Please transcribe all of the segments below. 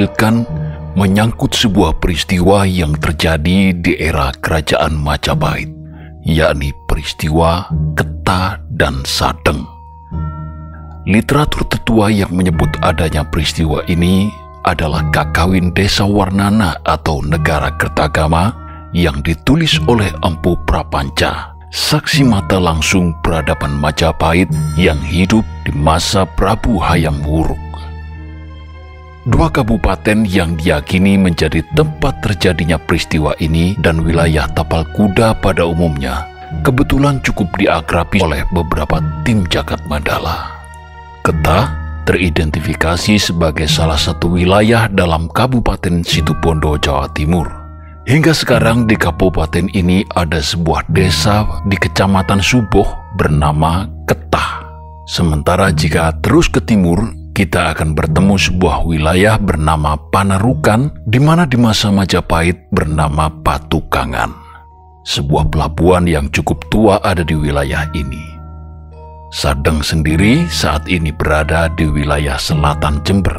kami tampilkan menyangkut sebuah peristiwa yang terjadi di era kerajaan Majapahit, yakni peristiwa Keta dan Sadeng. Literatur tetua yang menyebut adanya peristiwa ini adalah Kakawin Desa Warnana atau Negara Kertagama yang ditulis oleh Empu Prapanca, saksi mata langsung peradaban Majapahit yang hidup di masa Prabu Hayam Wuruk. Dua kabupaten yang diyakini menjadi tempat terjadinya peristiwa ini dan wilayah tapal kuda pada umumnya kebetulan cukup diakrabi oleh beberapa tim jagat mandala. Ketah teridentifikasi sebagai salah satu wilayah dalam Kabupaten Situbondo, Jawa Timur. Hingga sekarang di kabupaten ini ada sebuah desa di Kecamatan Suboh bernama Ketah. Sementara jika terus ke timur, kita akan bertemu sebuah wilayah bernama Panarukan, di mana di masa Majapahit bernama Patukangan. Sebuah pelabuhan yang cukup tua ada di wilayah ini. Sadeng sendiri saat ini berada di wilayah selatan Jember.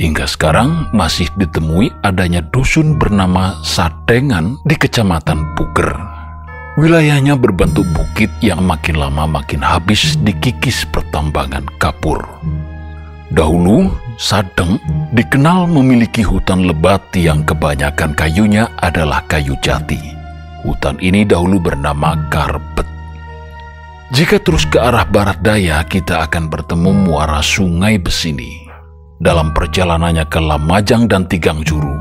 Hingga sekarang masih ditemui adanya dusun bernama Sadengan di Kecamatan Puger. Wilayahnya berbentuk bukit yang makin lama makin habis dikikis pertambangan kapur. Dahulu, Sadeng dikenal memiliki hutan lebat yang kebanyakan kayunya adalah kayu jati. Hutan ini dahulu bernama Karbet. Jika terus ke arah barat daya, kita akan bertemu muara sungai Besini. Dalam perjalanannya ke Lamajang dan Tigang Juru,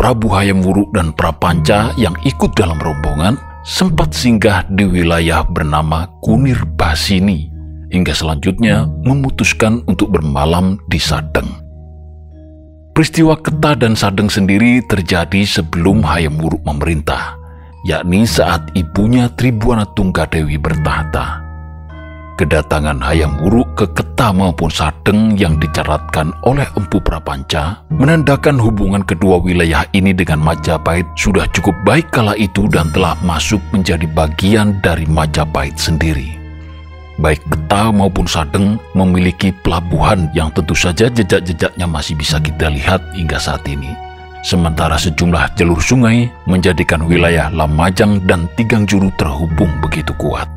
Prabu Hayam Wuruk dan Prapanca yang ikut dalam rombongan sempat singgah di wilayah bernama Kunir Basini, hingga selanjutnya memutuskan untuk bermalam di Sadeng. Peristiwa Keta dan Sadeng sendiri terjadi sebelum Hayam Wuruk memerintah, yakni saat ibunya Tribuana Tunggadewi bertahta. Kedatangan Hayam Wuruk ke Keta maupun Sadeng yang dicaratkan oleh Empu Prapanca menandakan hubungan kedua wilayah ini dengan Majapahit sudah cukup baik kala itu dan telah masuk menjadi bagian dari Majapahit sendiri. Baik Keta maupun Sadeng memiliki pelabuhan yang tentu saja jejak-jejaknya masih bisa kita lihat hingga saat ini. Sementara sejumlah jalur sungai menjadikan wilayah Lamajang dan Tigang Juru terhubung begitu kuat.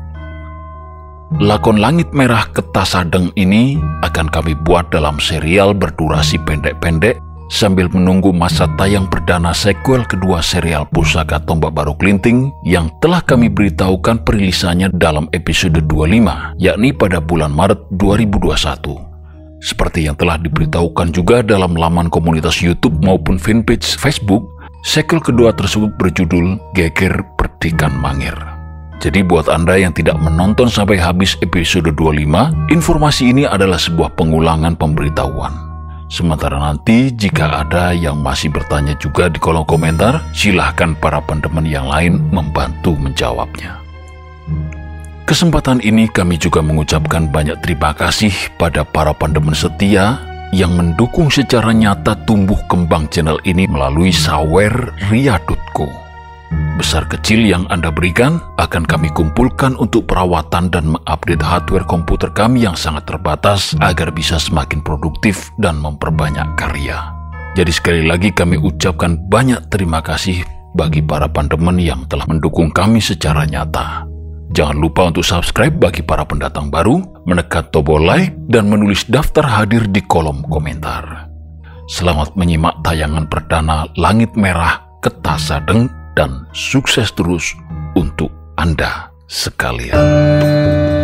Lakon Langit Merah Ketasadeng ini akan kami buat dalam serial berdurasi pendek-pendek sambil menunggu masa tayang perdana sequel kedua serial Pusaka Tombak Baru Klinting yang telah kami beritahukan perilisannya dalam episode 25, yakni pada bulan Maret 2021. Seperti yang telah diberitahukan juga dalam laman komunitas YouTube maupun fanpage Facebook, sequel kedua tersebut berjudul Geger Perdikan Mangir. Jadi buat Anda yang tidak menonton sampai habis episode 25, informasi ini adalah sebuah pengulangan pemberitahuan. Sementara nanti jika ada yang masih bertanya juga di kolom komentar, silahkan para pendemen yang lain membantu menjawabnya. Kesempatan ini kami juga mengucapkan banyak terima kasih pada para pendemen setia yang mendukung secara nyata tumbuh kembang channel ini melalui sawer ria.co. Besar kecil yang Anda berikan akan kami kumpulkan untuk perawatan dan mengupdate hardware komputer kami yang sangat terbatas agar bisa semakin produktif dan memperbanyak karya. Jadi sekali lagi kami ucapkan banyak terima kasih bagi para pandemen yang telah mendukung kami secara nyata. Jangan lupa untuk subscribe bagi para pendatang baru, menekan tombol like, dan menulis daftar hadir di kolom komentar. Selamat menyimak tayangan perdana Langit Merah Ketasadeng dan sukses terus untuk Anda sekalian.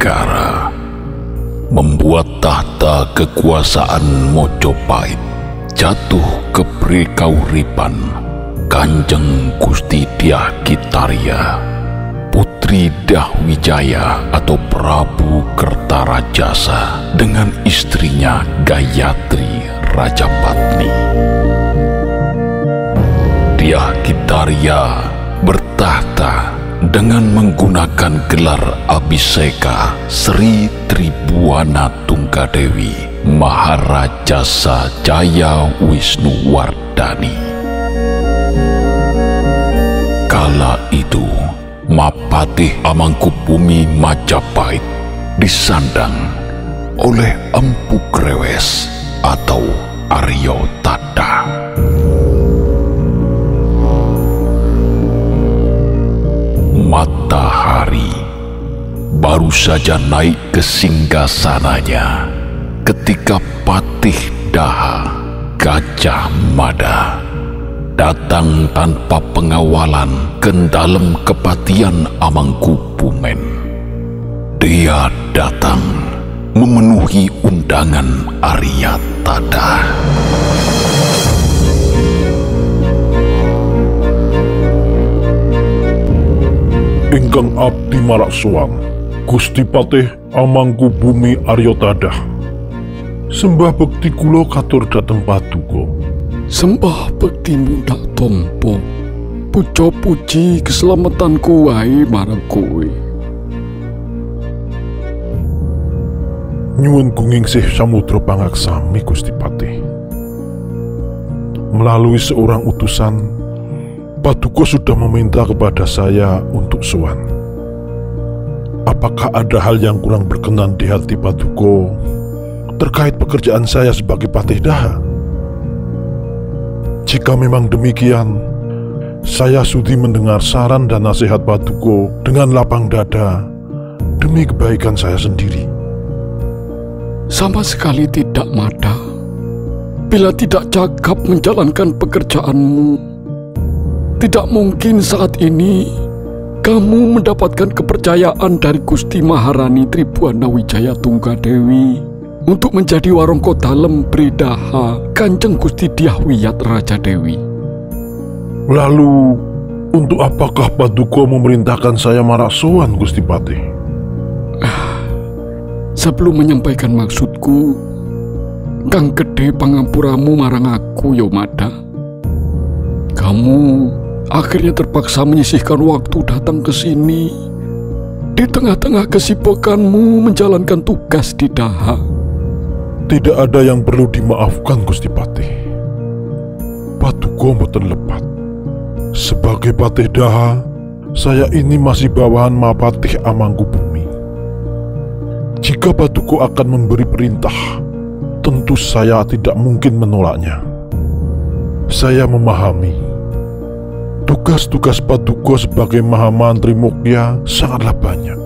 Jayanegara membuat tahta kekuasaan Mojopahit jatuh ke Prikauripan Kanjeng Gusti Dyah Kitarya Putri Dahwijaya atau Prabu Kertarajasa dengan istrinya Gayatri Rajapatni. Dia Kitaria bertahta dengan menggunakan gelar Abiseka Sri Tribuana Tunggadewi Maharajasa Jaya Wisnu Wardani. Kala itu, Mapatih Amangkubumi Majapahit disandang oleh Empu Grewes atau Aryo Tada. Matahari baru saja naik ke singgasananya ketika Patih Daha Gajah Mada datang tanpa pengawalan ke dalam kepatian Amangkubumen. Dia datang memenuhi undangan Arya Tada. Ingkang abdi marak suwang. Gusti Patih Amangku Bumi Aryo Tadah. Sembah bekti kulo katur dateng paduka. Sembah bektimu dak tompo Pujo puji keselamatanku wae marang kowe. Nyuwun gunging sih samudra pangaksami Gusti Patih. Melalui seorang utusan Paduka sudah meminta kepada saya untuk suan. Apakah ada hal yang kurang berkenan di hati Paduka terkait pekerjaan saya sebagai patih daha? Jika memang demikian, saya sudi mendengar saran dan nasihat Paduka dengan lapang dada demi kebaikan saya sendiri. Sama sekali tidak mada Bila tidak cakap menjalankan pekerjaanmu tidak mungkin saat ini kamu mendapatkan kepercayaan dari Gusti Maharani Tribuana Wijaya Tunggadewi untuk menjadi warongko dalem Bridaha Kanjeng Gusti Diahwiyat Raja Dewi. Lalu, untuk apakah Paduka memerintahkan saya marasuan Gusti Patih? Sebelum menyampaikan maksudku, Kang Gede pangampuramu marang aku, Yomada. Kamu akhirnya terpaksa menyisihkan waktu datang ke sini. Di tengah-tengah kesibukanmu menjalankan tugas di Daha. Tidak ada yang perlu dimaafkan Gusti Patih. Paduka mboten lepat. Sebagai Patih Daha, saya ini masih bawahan Mapatih Amangku Bumi. Jika Paduka akan memberi perintah, tentu saya tidak mungkin menolaknya. Saya memahami Tugas-tugas Paduka sebagai Mahamantri Mukya sangatlah banyak.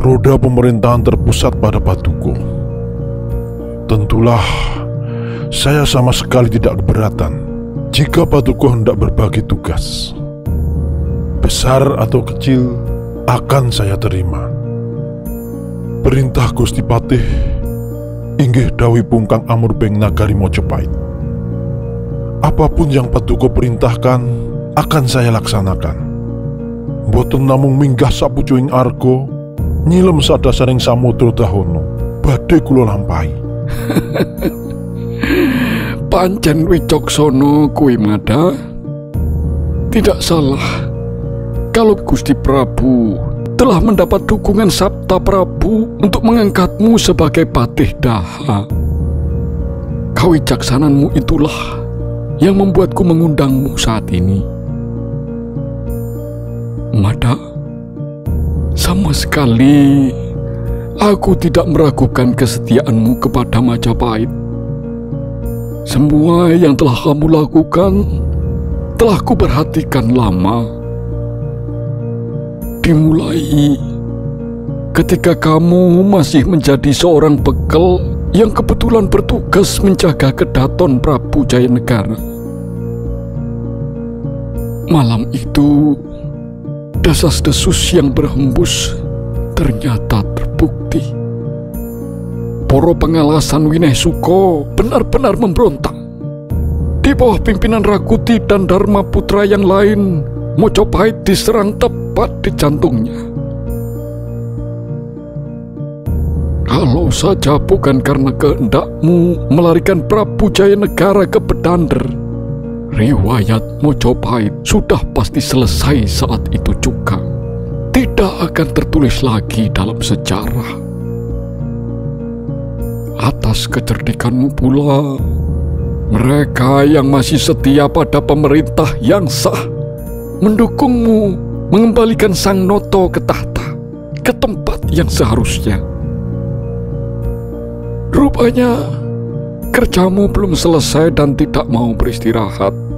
Roda pemerintahan terpusat pada Paduka. Tentulah saya sama sekali tidak keberatan jika Paduka hendak berbagi tugas. Besar atau kecil akan saya terima. Perintah Gusti Patih inggih dawi pungkang Amurbeng Nagari Mojopahit. Apa pun yang Paduka perintahkan, akan saya laksanakan. Boten namung minggah sapucuing argo, nyilem sadasaring samudra dahono, badhe kula lampahi. Pancen wicoksono kuwi mada. Tidak salah kalau Gusti Prabu telah mendapat dukungan Sabta Prabu untuk mengangkatmu sebagai patih daha. Kawicaksananmu itulah yang membuatku mengundangmu saat ini. Mada, sama sekali aku tidak meragukan kesetiaanmu kepada Majapahit. Semua yang telah kamu lakukan telah kuperhatikan lama. Dimulai ketika kamu masih menjadi seorang bekal yang kebetulan bertugas menjaga kedaton Prabu Jayanegara. Malam itu, Desas-desus yang berhembus ternyata terbukti. Poro pengalasan Wineh Suko benar-benar memberontak. Di bawah pimpinan Rakuti dan Dharma Putra yang lain, Mojopahit diserang tepat di jantungnya. Kalau saja bukan karena kehendakmu melarikan Prabu Jaya Negara ke Bedander, riwayat Mojopahit sudah pasti selesai saat itu juga. Tidak akan tertulis lagi dalam sejarah. Atas kecerdikanmu pula, mereka yang masih setia pada pemerintah yang sah mendukungmu mengembalikan Sang Noto ke tahta, ke tempat yang seharusnya. Rupanya kerjamu belum selesai dan tidak mau beristirahat.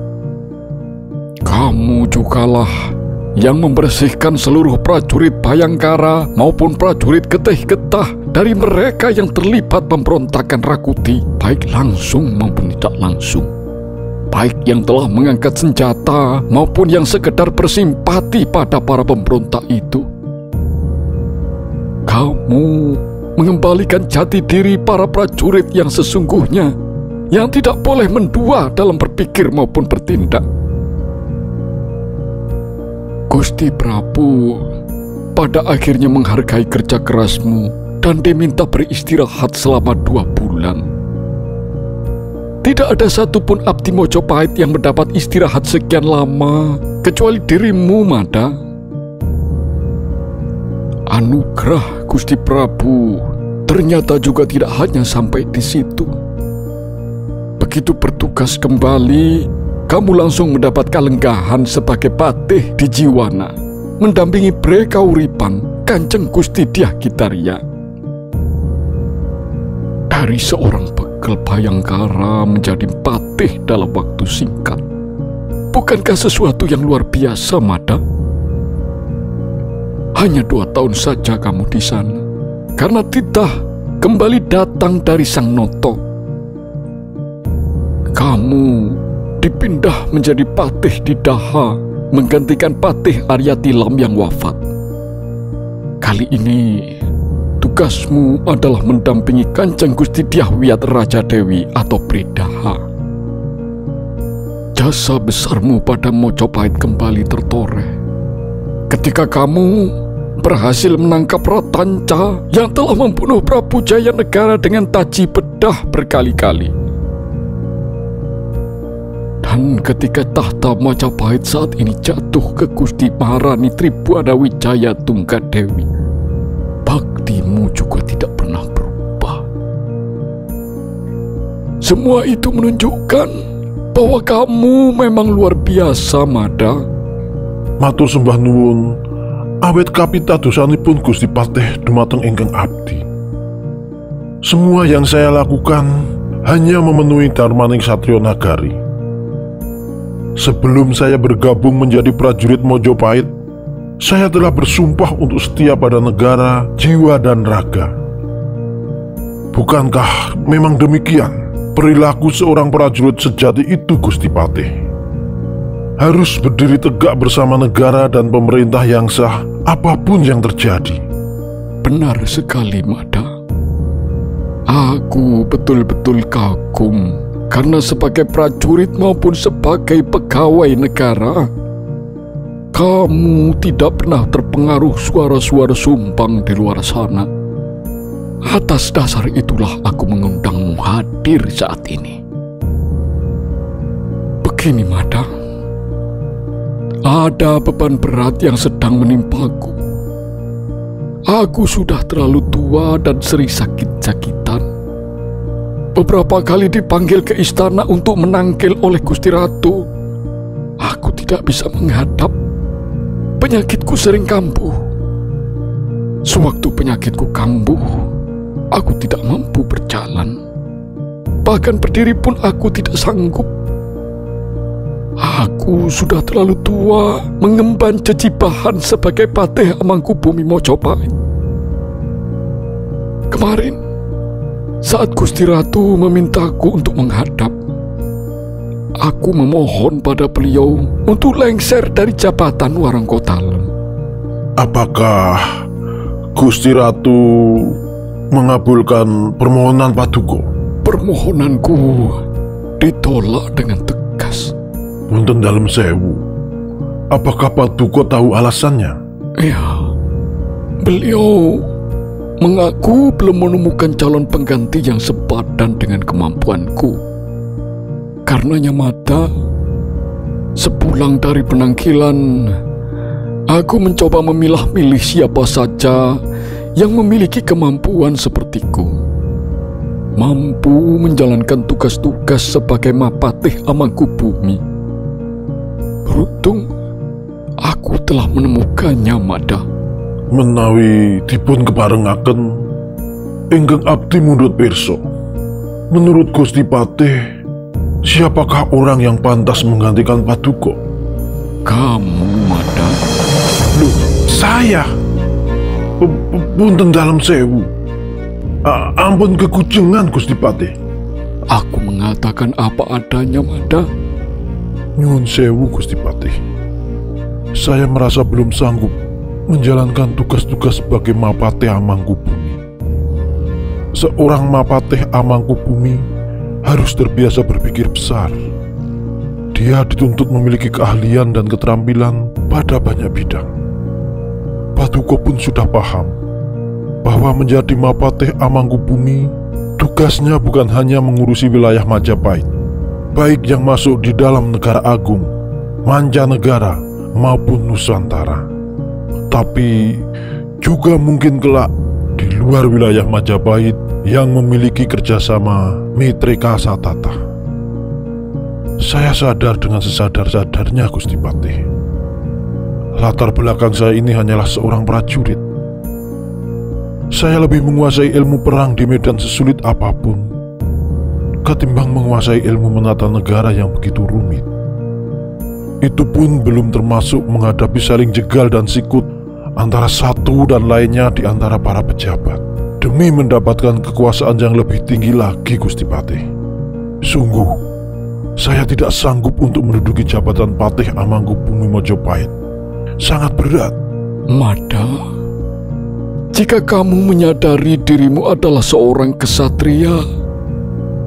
Kamu jugalah yang membersihkan seluruh prajurit Bayangkara maupun prajurit Getih Getah dari mereka yang terlibat pemberontakan Rakuti, baik langsung maupun tidak langsung. Baik yang telah mengangkat senjata maupun yang sekedar bersimpati pada para pemberontak itu. Kamu mengembalikan jati diri para prajurit yang sesungguhnya, yang tidak boleh mendua dalam berpikir maupun bertindak. Gusti Prabu pada akhirnya menghargai kerja kerasmu dan diminta beristirahat selama dua bulan. Tidak ada satupun abdi Mojopahit yang mendapat istirahat sekian lama, kecuali dirimu, Mada. Anugerah Gusti Prabu ternyata juga tidak hanya sampai di situ. Begitu bertugas kembali, kamu langsung mendapat kalenggahan sebagai patih di Jiwana, mendampingi Bre Kauripan, Kanjeng Gusti Diah Gitaria. Dari seorang bekel Bayangkara menjadi patih dalam waktu singkat. Bukankah sesuatu yang luar biasa, Mada? Hanya dua tahun saja kamu di sana. Karena Titah kembali datang dari Sang Noto. Kamu dipindah menjadi patih di Daha, menggantikan patih Arya Tilam yang wafat. Kali ini, tugasmu adalah mendampingi Kanjeng Gusti Diahwiat Raja Dewi atau Pridaha. Jasa besarmu pada Mojopahit kembali tertoreh. Ketika kamu berhasil menangkap Ratanca yang telah membunuh Prabu Jaya Negara dengan taji bedah berkali-kali. Dan ketika tahta Majapahit saat ini jatuh ke Gusti Maharani Tribuana Wijaya Tunggadewi, baktimu juga tidak pernah berubah. Semua itu menunjukkan bahwa kamu memang luar biasa, Mada. Matur sembah nuwun, awet kapita dosanipun Gusti Patih dumateng ingkang abdi. Semua yang saya lakukan hanya memenuhi darmaning Satrio Nagari. Sebelum saya bergabung menjadi prajurit Mojopahit, saya telah bersumpah untuk setia pada negara, jiwa, dan raga. Bukankah memang demikian perilaku seorang prajurit sejati itu, Gusti Patih? Harus berdiri tegak bersama negara dan pemerintah yang sah, apa pun yang terjadi. Benar sekali, Mada. Aku betul-betul kagum karena sebagai prajurit maupun sebagai pegawai negara, kamu tidak pernah terpengaruh suara-suara sumbang di luar sana. Atas dasar itulah aku mengundangmu hadir saat ini. Begini, Mada. Ada beban berat yang sedang menimpaku. Aku sudah terlalu tua dan sering sakit-sakitan. Beberapa kali dipanggil ke istana untuk menangkil oleh Gusti Ratu. Aku tidak bisa menghadap. Penyakitku sering kambuh. Sewaktu penyakitku kambuh, aku tidak mampu berjalan. Bahkan berdiri pun aku tidak sanggup. Aku sudah terlalu tua mengemban cecipahan sebagai patih amangku bumi Mojopahit. Kemarin, saat Gusti Ratu memintaku untuk menghadap, aku memohon pada beliau untuk lengser dari jabatan Warangkotalem. Apakah Gusti Ratu mengabulkan permohonan Paduko? Permohonanku ditolak dengan tegas. Wonten dalam sewu. Apakah Paduko tahu alasannya? Ya, beliau mengaku belum menemukan calon pengganti yang sepadan dengan kemampuanku. Karenanya mata, sepulang dari penangkilan, aku mencoba memilah-milih siapa saja yang memiliki kemampuan sepertiku. Mampu menjalankan tugas-tugas sebagai mapatih amangku bumi. Beruntung, aku telah menemukannya, Mada menawi dipun keparengaken ingkang abdi mundut pirsa. Menurut Gusti Patih siapakah orang yang pantas menggantikan Paduka? Kamu Mada Loh, saya? Punten dalam sewu. A ampun kekujengan Gusti Patih. Aku mengatakan apa adanya Mada nyuwun sewu Gusti Patih. Saya merasa belum sanggup menjalankan tugas-tugas sebagai Mapateh Amangkubumi. Seorang Mapateh Amangkubumi harus terbiasa berpikir besar. Dia dituntut memiliki keahlian dan keterampilan pada banyak bidang. Paduka pun sudah paham bahwa menjadi Mapateh Amangkubumi tugasnya bukan hanya mengurusi wilayah Majapahit, baik yang masuk di dalam negara agung, mancanegara maupun Nusantara tapi juga mungkin kelak di luar wilayah Majapahit yang memiliki kerjasama Mitre Kasatata. Saya sadar dengan sesadar-sadarnya Gusti Patih. Latar belakang saya ini hanyalah seorang prajurit. Saya lebih menguasai ilmu perang di medan sesulit apa pun ketimbang menguasai ilmu menata negara yang begitu rumit. Itu pun belum termasuk menghadapi saling jegal dan sikut antara satu dan lainnya di antara para pejabat demi mendapatkan kekuasaan yang lebih tinggi lagi Gusti Patih. Sungguh, saya tidak sanggup untuk menduduki jabatan Patih Amangkubumi Mojopahit. Sangat berat. Mada, jika kamu menyadari dirimu adalah seorang kesatria,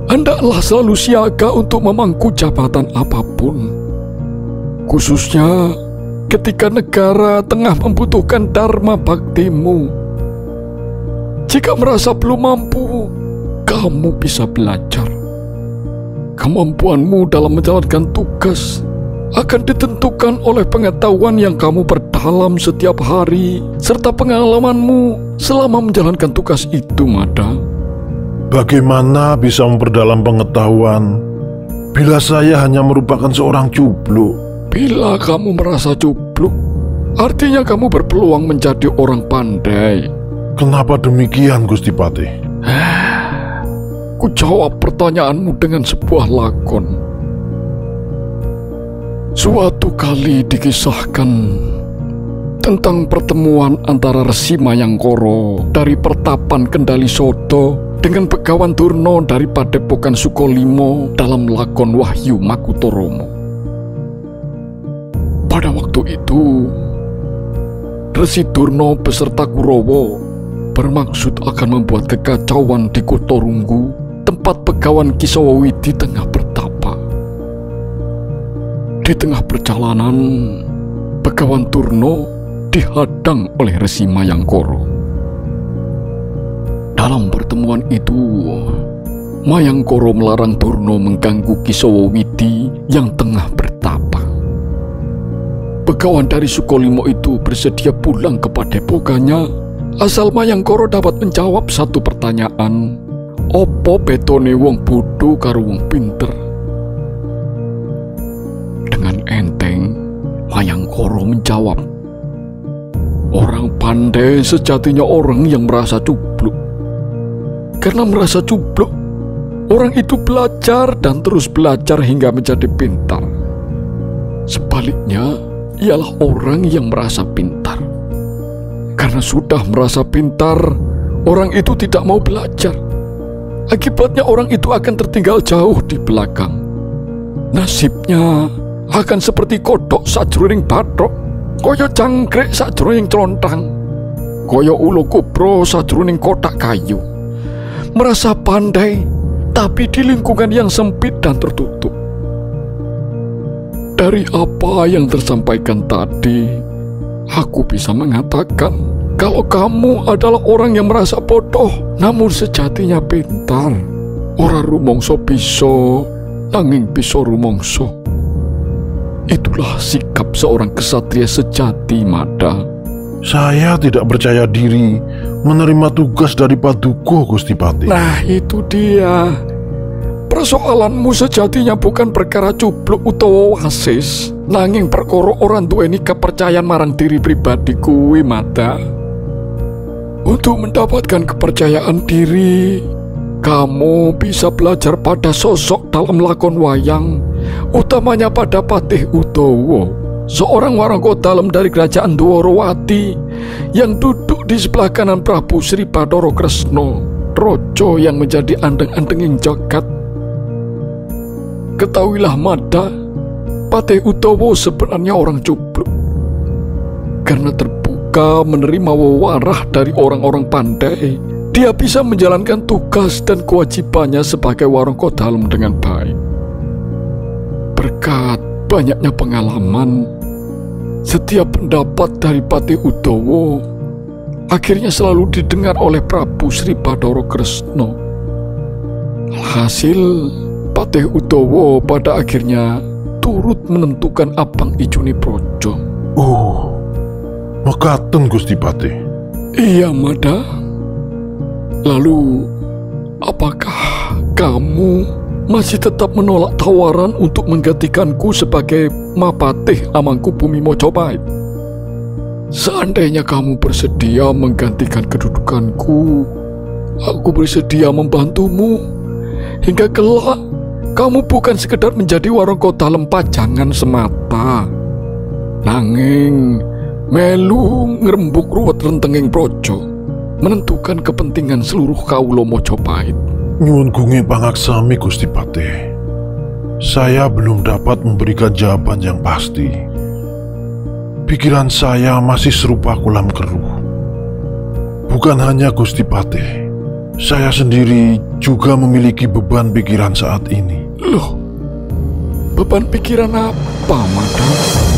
hendaklah selalu siaga untuk memangku jabatan apa pun. Khususnya ketika negara tengah membutuhkan dharma baktimu. Jika merasa belum mampu, kamu bisa belajar. Kemampuanmu dalam menjalankan tugas akan ditentukan oleh pengetahuan yang kamu perdalam setiap hari serta pengalamanmu selama menjalankan tugas itu, Mada. Bagaimana bisa memperdalam pengetahuan bila saya hanya merupakan seorang cubluk? Bila kamu merasa cupluk, artinya kamu berpeluang menjadi orang pandai. Kenapa demikian, Gusti Patih? Ku jawab pertanyaanmu dengan sebuah lakon. Suatu kali dikisahkan tentang pertemuan antara Resi Mayangkoro dari Pertapan Kendali Soto dengan Begawan Turno dari Padepokan Sukolimo dalam lakon Wahyu Makutoromo. Pada waktu itu, Resi Durno beserta Kurowo bermaksud akan membuat kekacauan di Kotorunggu, tempat pegawan Kisawawidi tengah bertapa. Di tengah perjalanan, pegawan Turno dihadang oleh Resi Mayangkoro. Dalam pertemuan itu, Mayangkoro melarang Turno mengganggu Kisawawidi yang tengah bertapa. Pegawan dari Sukolimo itu bersedia pulang ke padepokannya asal Mayangkoro dapat menjawab satu pertanyaan. Opo betone wong bodoh karo wong pinter? Dengan enteng, Mayangkoro menjawab, Orang pandai sejatinya orang yang merasa cubluk. Karena merasa cubluk, orang itu belajar dan terus belajar hingga menjadi pintar. Sebaliknya, ialah orang yang merasa pintar. Karena sudah merasa pintar, orang itu tidak mau belajar. Akibatnya orang itu akan tertinggal jauh di belakang. Nasibnya akan seperti kodok sajroning batok, koyo cangkrek sajroning celontang, koyo ulo kubro sajroning kotak kayu. Merasa pandai, tapi di lingkungan yang sempit dan tertutup. Dari apa yang tersampaikan tadi, Aku bisa mengatakan kalau kamu adalah orang yang merasa bodoh, namun sejatinya pintar. Orang rumongso piso, nanging piso rumongso. Itulah sikap seorang kesatria sejati, Mada. Saya tidak percaya diri menerima tugas dari Paduko, Gusti Pati. Nah, itu dia. Persoalanmu sejatinya bukan perkara cupluk utawa wasis, nanging perkara orang duweni kepercayaan marang diri pribadi kuwi, Mada. Untuk mendapatkan kepercayaan diri, kamu bisa belajar pada sosok dalam lakon wayang, utamanya pada Patih Utowo, seorang warangko dalam dari kerajaan Dworowati yang duduk di sebelah kanan Prabu Sri Badoro Kresno, rojo yang menjadi andeng-andenging jagat. Ketahuilah Mada, Patih Utowo sebenarnya orang cupluk. Karena terbuka menerima wawarah dari orang-orang pandai, dia bisa menjalankan tugas dan kewajibannya sebagai warongko dalam dengan baik. Berkat banyaknya pengalaman, setiap pendapat dari Patih Utowo akhirnya selalu didengar oleh Prabu Sri Badoro Kresno. Hasil Patih Utowo pada akhirnya turut menentukan Abang Ijuni Projo. Oh, mekaten Gusti Pati. Iya, Mada. Lalu, apakah kamu masih tetap menolak tawaran untuk menggantikanku sebagai Mapatih Amangku Bumi Mojopahit? Seandainya kamu bersedia menggantikan kedudukanku, aku bersedia membantumu hingga kelak kamu bukan sekedar menjadi warongko dalam pajangan semata. Nanging melu ngerembuk ruwet rentenging projo menentukan kepentingan seluruh kaulo Mojopahit. Nyuwun gungi pangaksami Gusti Pati. Saya belum dapat memberikan jawaban yang pasti. Pikiran saya masih serupa kolam keruh. Bukan hanya Gusti Pati, saya sendiri juga memiliki beban pikiran saat ini. Loh, beban pikiran apa, Madam?